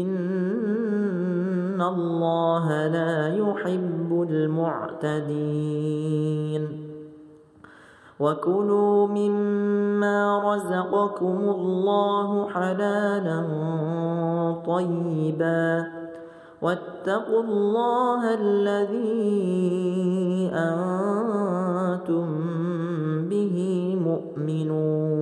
إن الله لا يحب المعتدين وكلوا مما رزقكم الله حلالا طيبا واتقوا الله الذي أنتم به مؤمنون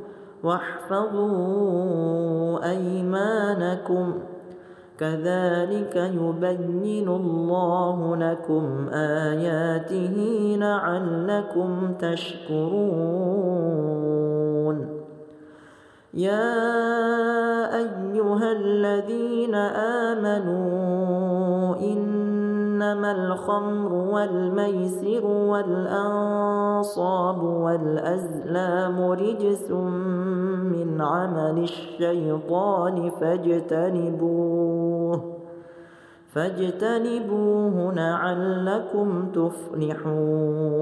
واحفظوا أيمانكم. كذلك يبين الله لكم آياته لعلكم تشكرون. يا أيها الذين آمنوا إنما الخمر والميسر والأنصاب والأزلام رجس من عمل الشيطان فاجتنبوه فاجتنبوه لعلكم تفلحون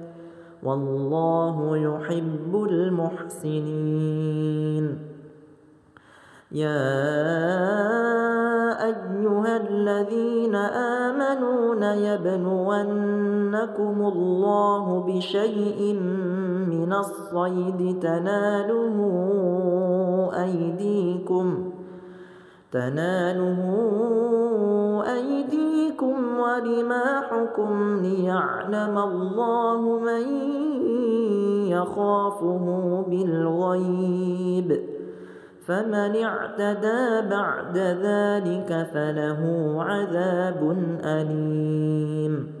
والله يحب المحسنين. يا أيها الذين آمنوا ليبلونكم الله بشيء من الصيد. تناله أيديكم تناله أيديكم ورماحكم ليعلم الله من يخافه بالغيب. فمن اعتدى بعد ذلك فله عذاب أليم.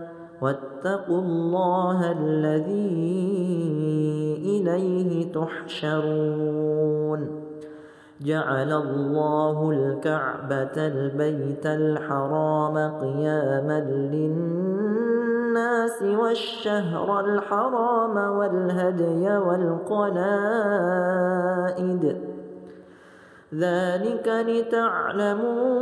واتقوا الله الذي إليه تحشرون. جعل الله الكعبة البيت الحرام قياما للناس والشهر الحرام والهدي والقلائد. ذلك لتعلموا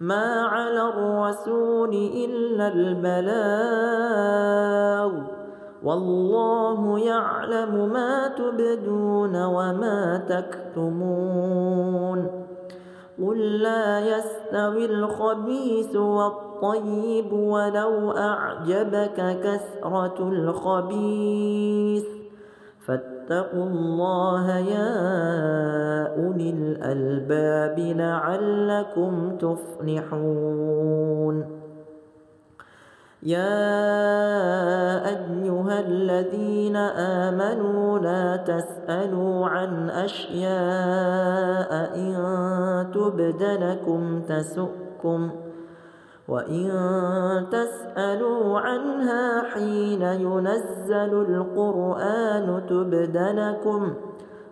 ما على الرسول إلا البلاغ والله يعلم ما تبدون وما تكتمون قل لا يستوي الخبيث والطيب ولو أعجبك كثرة الخبيث فاتقوا الله يا أولي الألباب لعلكم تفلحون. يا أيها الذين آمنوا لا تسألوا عن أشياء إن تبد لكم تسؤكم وإن تسألوا عنها حين ينزل القرآن تبد لكم.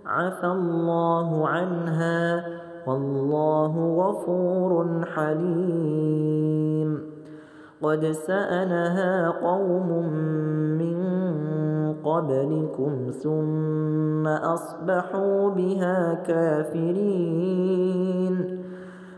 عفى الله عنها. والله غفور حليم. قد سألها قوم من قبلكم ثم أصبحوا بها كافرين.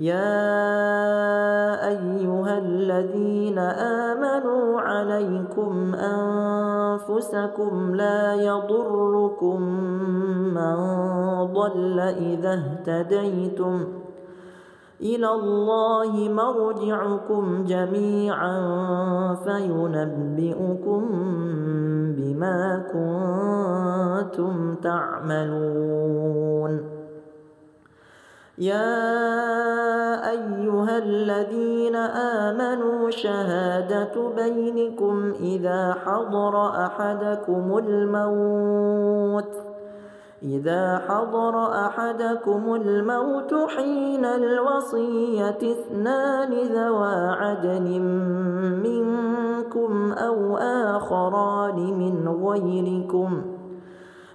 يا أيها الذين آمنوا عليكم أنفسكم لا يضركم من ضل إذا اهتديتم إلى الله مرجعكم جميعا فينبئكم بما كنتم تعملون يا أيها الذين آمنوا شهادة بينكم إذا حضر أحدكم الموت إذا حضر أحدكم الموت حين الوصية اثنان ذوى عدل منكم أو آخران من غيركم ۖ.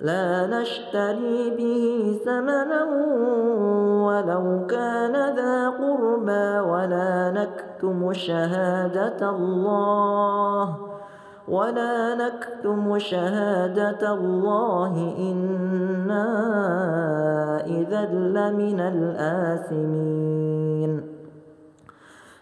لا نشتري به ثمنا ولو كان ذا قربى ولا نكتم شهادة الله ولا نكتم شهادة الله. إنا إذا لمن الآثمين.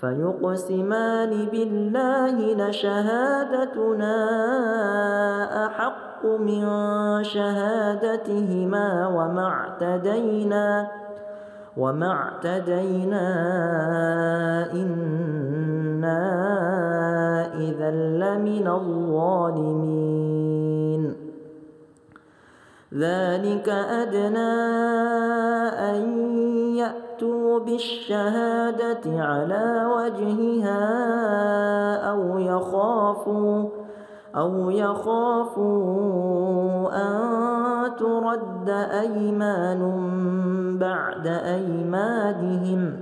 فيقسمان بالله لشهادتنا أحق من شهادتهما وما اعتدينا وما اعتدينا إنا إذا لمن الظالمين. ذلك أدنى أن يأتوا بالشهادة على وجهها أو يخافوا أو يخافوا أن ترد أيمان بعد أيمانهم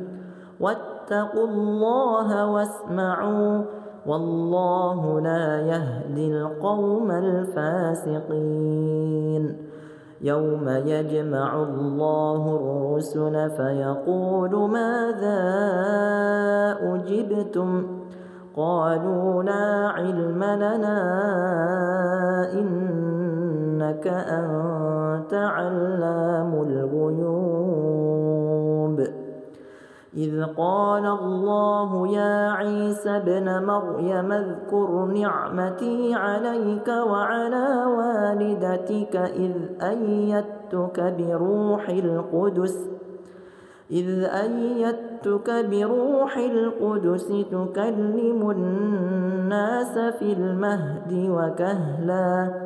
واتقوا الله واسمعوا والله لا يهدي القوم الفاسقين يوم يجمع الله الرسل فيقول ماذا أجبتم؟ قالوا لا علم لنا إنك أنت علام الغيوب. إذ قال الله يا عيسى ابن مريم اذكر نعمتي عليك وعلى والدتك إذ أيدتك بروح القدس إذ أيدتك بروح القدس تكلم الناس في المهد وكهلاً.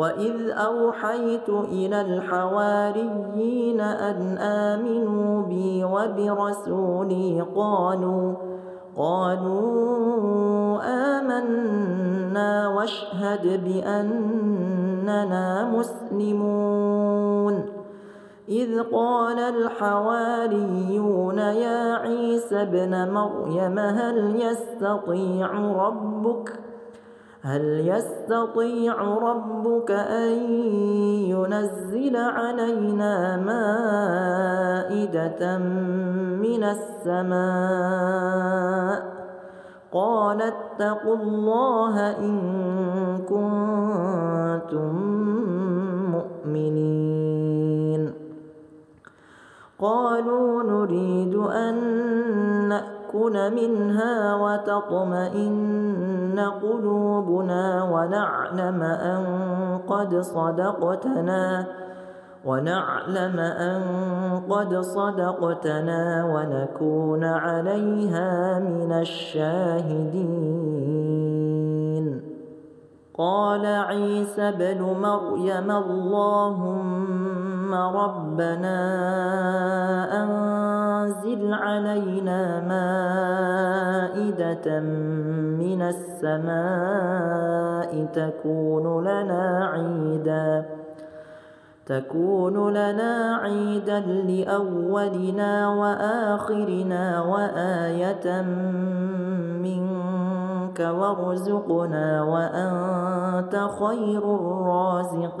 وإذ أوحيت إلى الحواريين أن آمنوا بي وبرسولي قالوا قالوا آمنا واشهد بأننا مسلمون إذ قال الحواريون يا عيسى ابن مريم هل يستطيع ربك ؟ هل يستطيع ربك أن ينزل علينا مائدة من السماء؟ قال اتقوا الله إن كنتم مؤمنين. قالوا نريد أن نأكل منها وتطمئن قلوبنا ونعلم أن قد صدقتنا ونعلم أن قد صدقتنا ونكون عليها من الشاهدين. قال عيسى بن مريم اللهم ربنا أنزل علينا مائدة من السماء تكون لنا عيدا تكون لنا عيدا لأولنا وآخرنا وآية منك وارزقنا وأنت خير الرازقين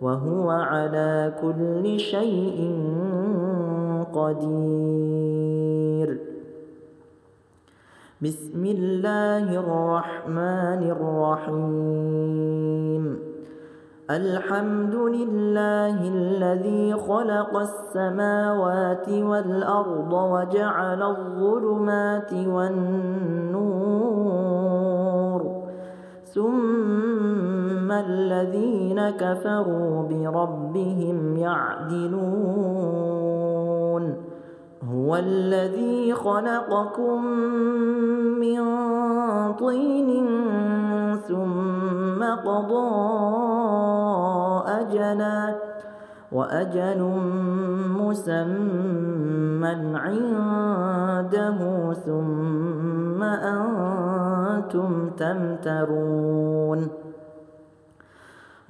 وهو على كل شيء قدير. بسم الله الرحمن الرحيم. الحمد لله الذي خلق السماوات والأرض وجعل الظلمات والنور ثم الذين كفروا بربهم يعدلون. هو الذي خلقكم من طين ثم قضى أجلا وأجل مسمى عنده ثم أنتم تمترون.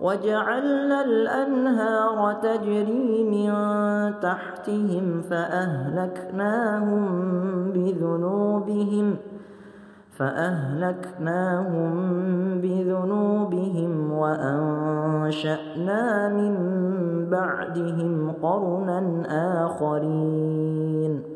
وجعلنا الأنهار تجري من تحتهم فأهلكناهم بذنوبهم فأهلكناهم بذنوبهم وأنشأنا من بعدهم قرنا آخرين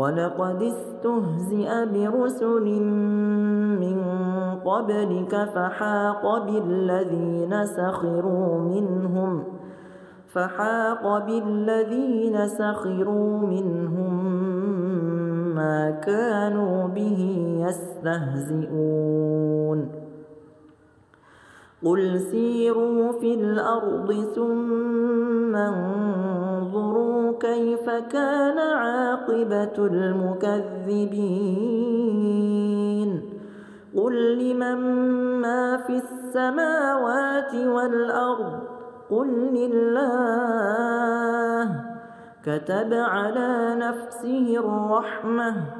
ولقد استهزئ برسل من قبلك فحاق بالذين سخروا منهم فحاق بالذين سخروا منهم ما كانوا به يستهزئون قل سيروا في الأرض ثم انظروا كيف كان عاقبة المكذبين قل لمن ما في السماوات والأرض قل لله كتب على نفسه الرحمة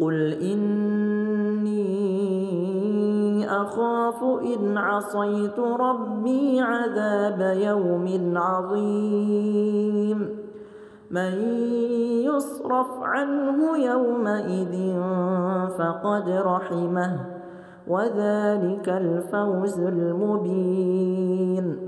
قل إني أخاف إن عصيت ربي عذاب يوم عظيم من يصرف عنه يومئذ فقد رحمه وذلك الفوز المبين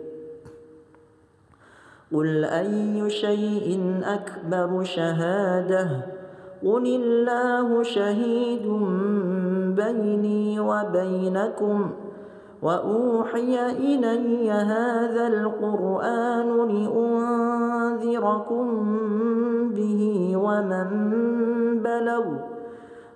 قل أي شيء أكبر شهادة قل الله شهيد بيني وبينكم وأوحي إلي هذا القرآن لأنذركم به ومن بلغ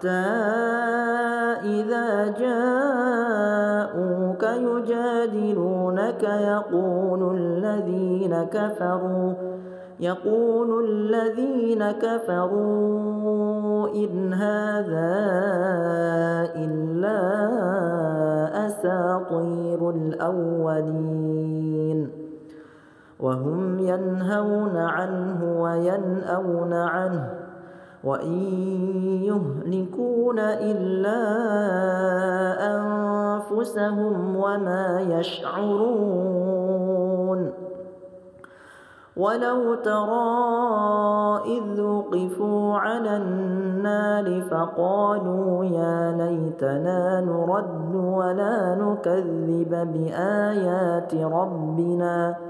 حتى إذا جاءوك يجادلونك يقول الذين كفروا يقول الذين كفروا إن هذا إلا أساطير الأولين. وهم ينهون عنه وينأون عنه. وإن يهلكون إلا أنفسهم وما يشعرون. ولو ترى إذ وقفوا على النار فقالوا يا ليتنا نرد ولا نكذب بآيات ربنا.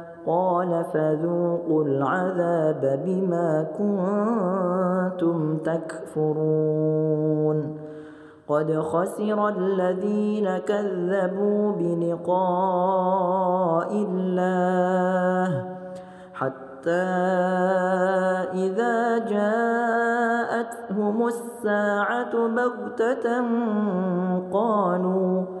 قال فذوقوا العذاب بما كنتم تكفرون. قد خسر الذين كذبوا بلقاء الله حتى إذا جاءتهم الساعة بغتة قالوا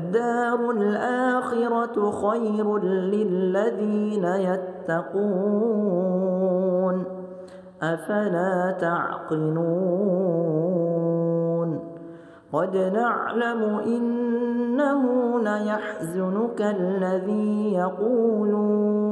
وللدار الآخرة خير للذين يتقون. أفلا تعقلون؟ قد نعلم إنه ليحزنك الذي يقولون.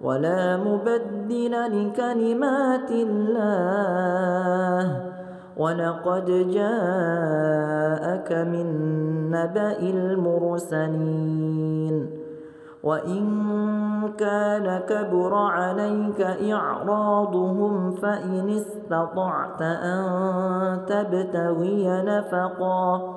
ولا مبدل لكلمات الله. ولقد جاءك من نبأ المرسلين. وإن كان كبر عليك إعراضهم فإن استطعت أن تبتغي نفقاً.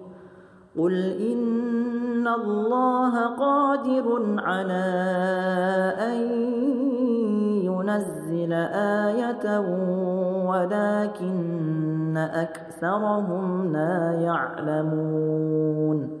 قل إن الله قادر على أن ينزل آية ولكن أكثرهم لا يعلمون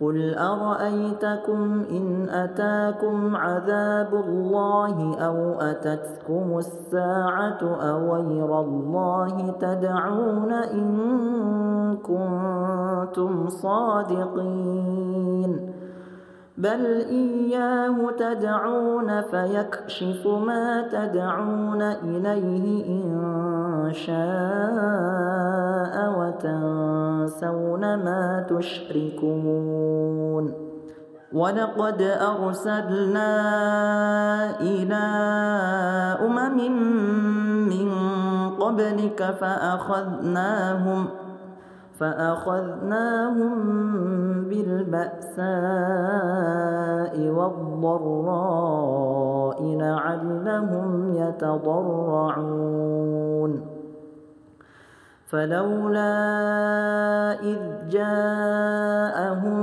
قل أرأيتكم إن أتاكم عذاب الله أو أتتكم الساعة أغير الله تدعون إن كنتم صادقين بل إياه تدعون فيكشف ما تدعون إليه إن شاء وتنسون ما تشركون. ولقد أرسلنا إلى أمم من قبلك فأخذناهم ۖ فأخذناهم بالبأساء والضراء لعلهم يتضرعون. فلولا إذ جاءهم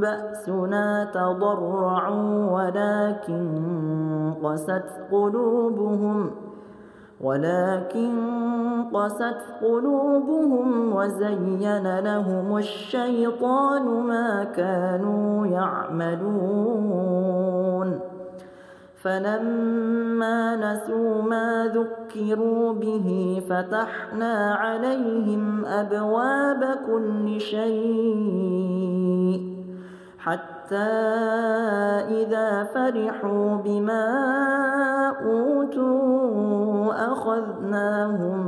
بأسنا تضرعوا ولكن قست قلوبهم ۖ ولكن قست قلوبهم وزين لهم الشيطان ما كانوا يعملون. فلما نسوا ما ذكروا به فتحنا عليهم أبواب كل شيء حتى إذا فرحوا بما أوتوا أخذناهم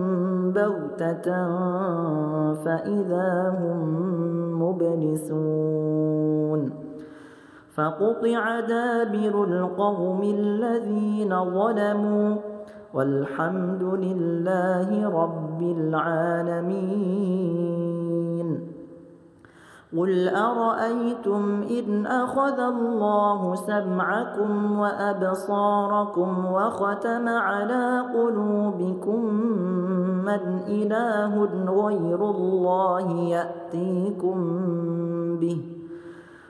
بغتة فإذا هم مبلسون فقطع دابر القوم الذين ظلموا والحمد لله رب العالمين. قل أرأيتم إن أخذ الله سمعكم وأبصاركم وختم على قلوبكم من إله غير الله يأتيكم به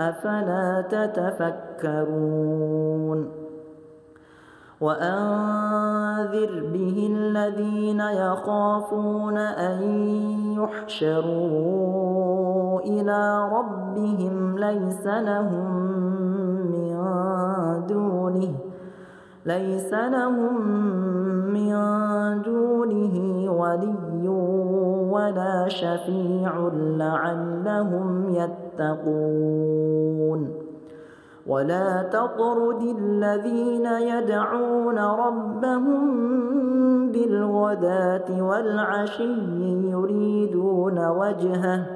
أفلا تتفكرون؟ وأنذر به الذين يخافون أن يحشروا إلى ربهم ليس لهم من دونه ليس لهم من دونه ولي ولا شفيع لعلهم يتقون. ولا تطرد الذين يدعون ربهم بالغداة والعشي يريدون وجهه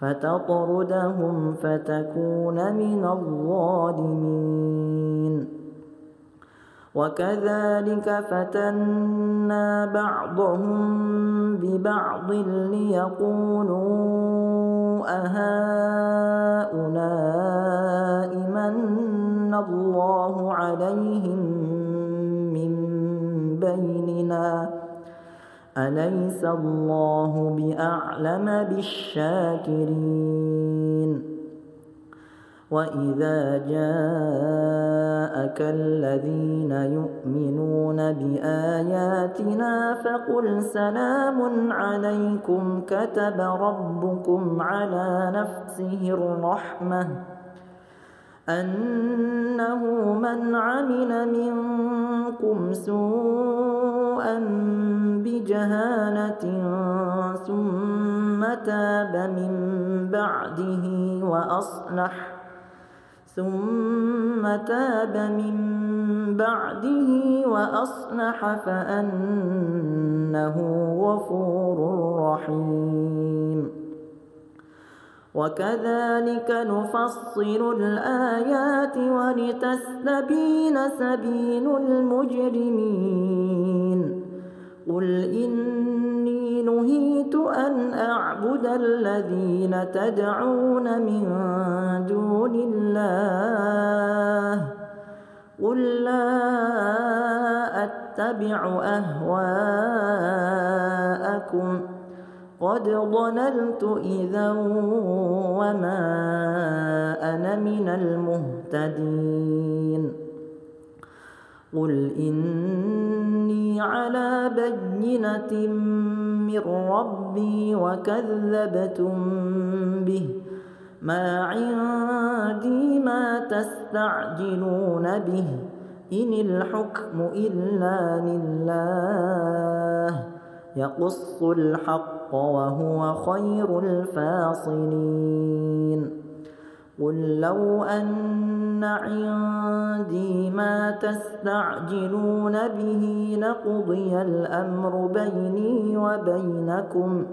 فتطردهم فتكون من الظالمين. وكذلك فتنا بعضهم ببعض ليقولوا أهؤلاء من الله عليهم من بيننا. أليس الله بأعلم بالشاكرين؟ وإذا جاءك الذين يؤمنون بآياتنا فقل سلام عليكم كتب ربكم على نفسه الرحمة. أنه من عمل منكم سوءا بجهالة ثم تاب من بعده وأصلح ثم تاب من بعده وأصلح فأنه غفور رحيم. وكذلك نفصل الآيات ولتستبين سبيل المجرمين. قل إني نهيت أن أعبد الذين تدعون من دون الله. قل لا أتبع أهواءكم. قد ضللت إذا وما أنا من المهتدين. قل إني على بينة من ربي وكذبتم به. ما عندي ما تستعجلون به. إن الحكم إلا لله. يقص الحق وهو خير الفاصلين. قل لو أن عندي ما تستعجلون به لقضي الأمر بيني وبينكم.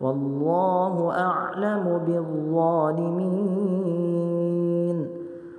والله أعلم بالظالمين.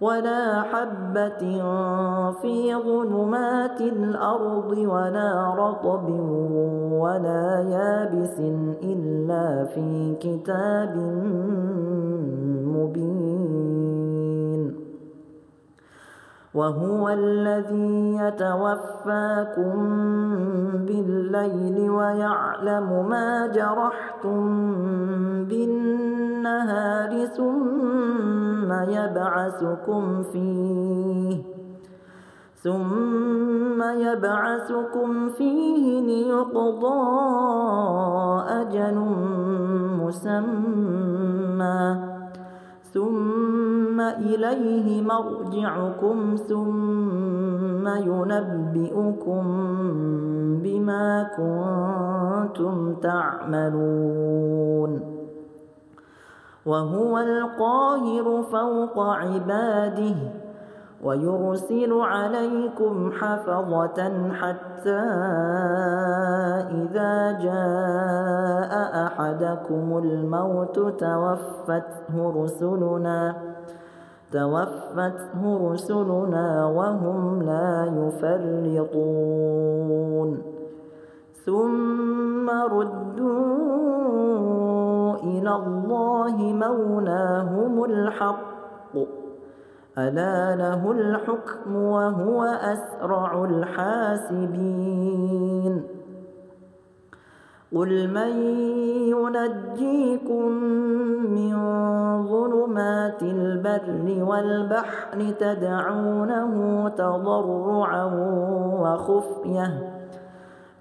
ولا حبة في ظلمات الأرض ولا رطب ولا يابس إلا في كتاب مبين. وهو الذي يتوفاكم بالليل ويعلم ما جرحتم بالنهار ثم يبعثكم فيه ثم يبعثكم فيه ليقضى أجل مسمى ثم إليه مرجعكم ثم ينبئكم بما كنتم تعملون. وهو القاهر فوق عباده. ويرسل عليكم حفظة حتى إذا جاء أحدكم الموت توفته رسلنا توفته رسلنا وهم لا يفرطون. ثم ردوا إلى الله مولاهم الحق. ألا له الحكم وهو أسرع الحاسبين؟ قل من ينجيكم من ظلمات البر والبحر تدعونه تضرعا وخفية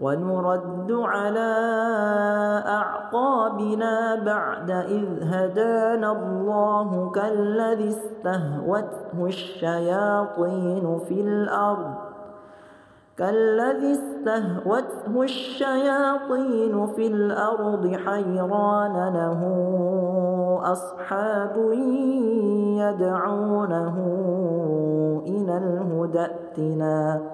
ونرد على أعقابنا بعد إذ هدانا الله كالذي استهوته الشياطين في الأرض كالذي استهوته الشياطين في الأرض حيران له أصحاب يدعونه إلى الهدى ائتنا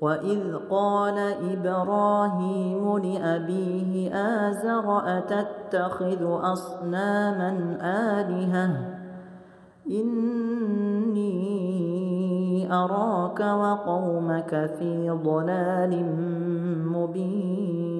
وإذ قال إبراهيم لأبيه آزر أتتخذ أصناما آلهة إني أراك وقومك في ضلال مبين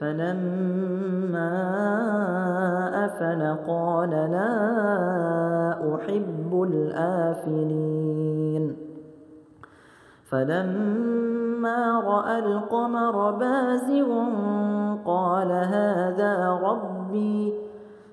فلما أفل قال لا أحب الآفلين. فلما رأى القمر بازغا قال هذا ربي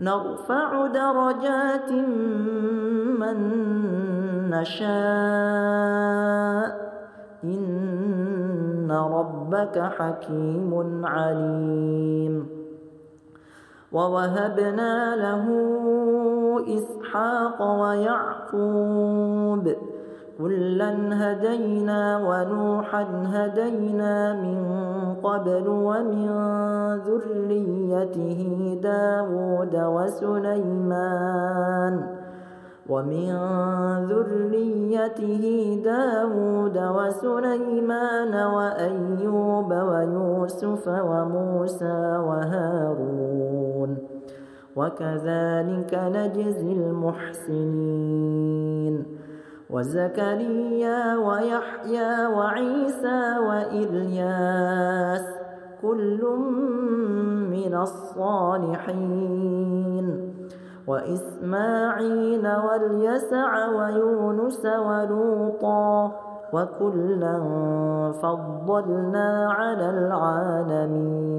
نرفع درجات من نشاء. إن ربك حكيم عليم. ووهبنا له إسحاق ويعقوب كلا هدينا ونوحا هدينا من قبل ومن ذريته داود وسليمان ومن ذريته داود وسليمان وأيوب ويوسف وموسى وهارون وكذلك نجزي المحسنين وزكريا ويحيى وعيسى وإلياس كل من الصالحين وإسماعيل واليسع ويونس ولوطا وكلا فضلنا على العالمين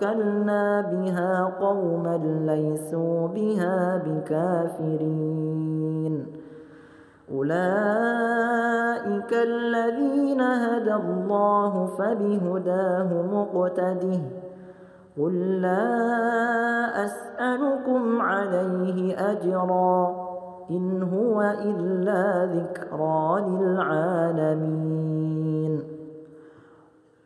وكلنا بها قوما ليسوا بها بكافرين أولئك الذين هدى الله فبهداه مقتده قل لا أسألكم عليه أجراً إن هو إلا ذكرى للعالمين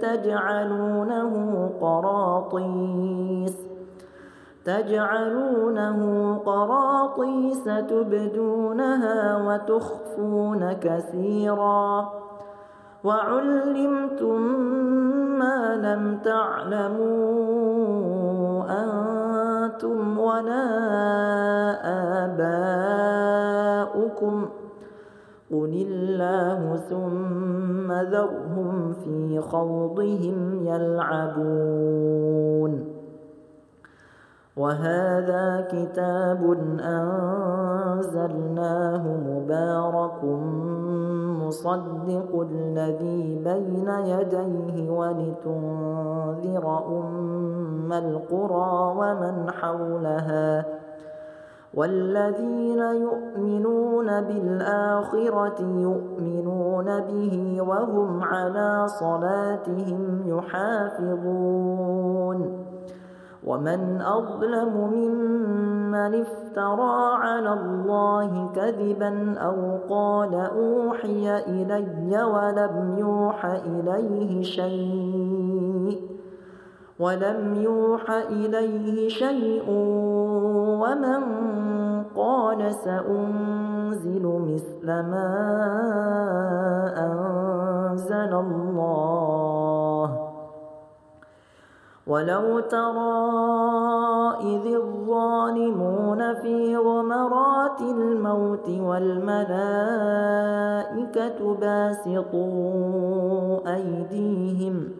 تجعلونه قراطيس. تجعلونه قراطيس تبدونها وتخفون كثيرا. وعلمتم ما لم تعلمون أنتم ولا آباؤكم. قل الله ثم ذرهم في خوضهم يلعبون وهذا كتاب أنزلناه مبارك مصدق الذي بين يديه ولتنذر أم القرى ومن حولها والذين يؤمنون بالآخرة يؤمنون به وهم على صلاتهم يحافظون. ومن أظلم ممن افترى على الله كذبا أو قال أوحي إلي ولم يوح إليه شيء. ولم يوح إليه شيء ومن قال سأنزل مثل ما أنزل الله. ولو ترى إذ الظالمون في غمرات الموت والملائكة باسطوا أيديهم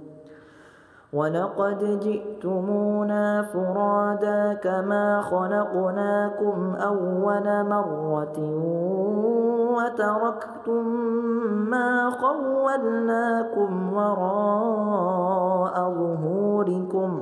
ولقد جئتمونا فرادا كما خلقناكم أول مرة وتركتم ما خولناكم وراء ظهوركم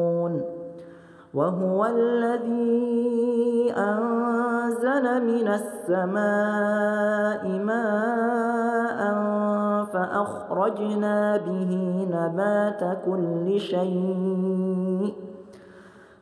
وهو الذي أنزل من السماء ماء فأخرجنا به نبات كل شيء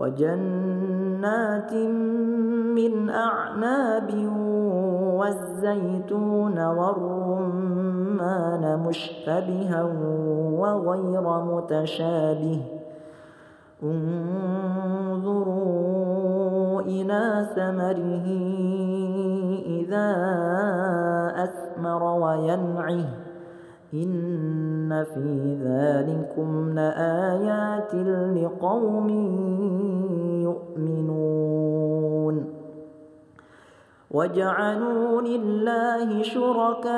وجنات من أعناب والزيتون والرمان مشتبها وغير متشابه. انظروا إلى ثمره إذا أثمر وينعه. إن في ذلكم لآيات لقوم يؤمنون وجعلوا لله شركاء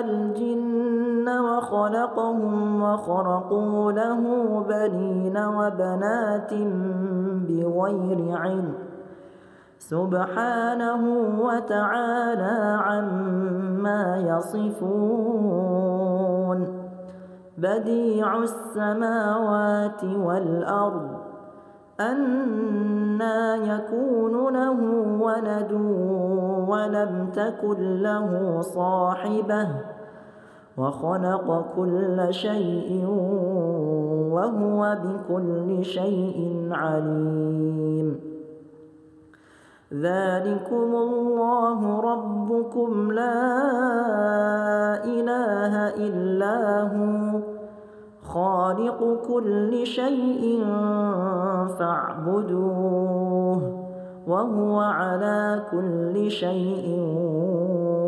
الجن وخلقهم وخرقوا له بنين وبنات بغير علم سبحانه وتعالى عما يصفون. بديع السماوات والأرض أنا يكون له ولد ولم تكن له صاحبة وخلق كل شيء وهو بكل شيء عليم. ذلكم الله ربكم لا إله إلا هو خالق كل شيء فاعبدوه وهو على كل شيء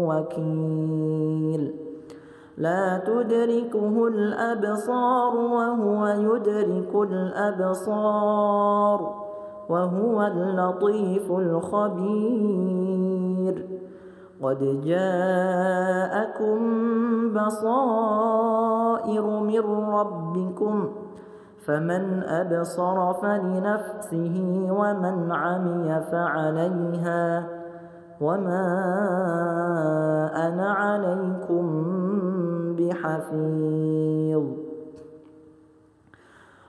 وكيل. لا تدركه الأبصار وهو يدرك الأبصار. وهو اللطيف الخبير. قد جاءكم بصائر من ربكم فمن أبصر فلنفسه ومن عمي فعليها وما أنا عليكم بحفيظ.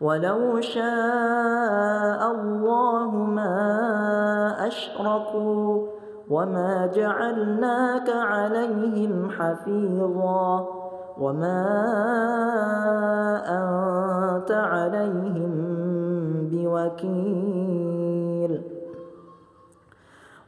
ولو شاء الله ما أشركوا وما جعلناك عليهم حفيظا وما أنت عليهم بوكيل.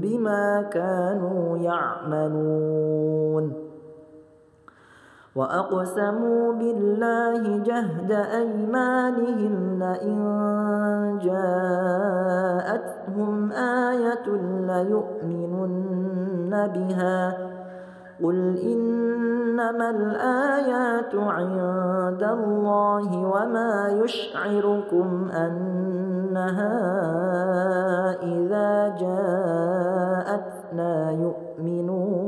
بما كانوا يعملون. وأقسموا بالله جهد أيمانهم لئن جاءتهم آية ليؤمنن بها قل إنما الآيات عند الله وما يشعركم أنها إذا جاءت لا يؤمنون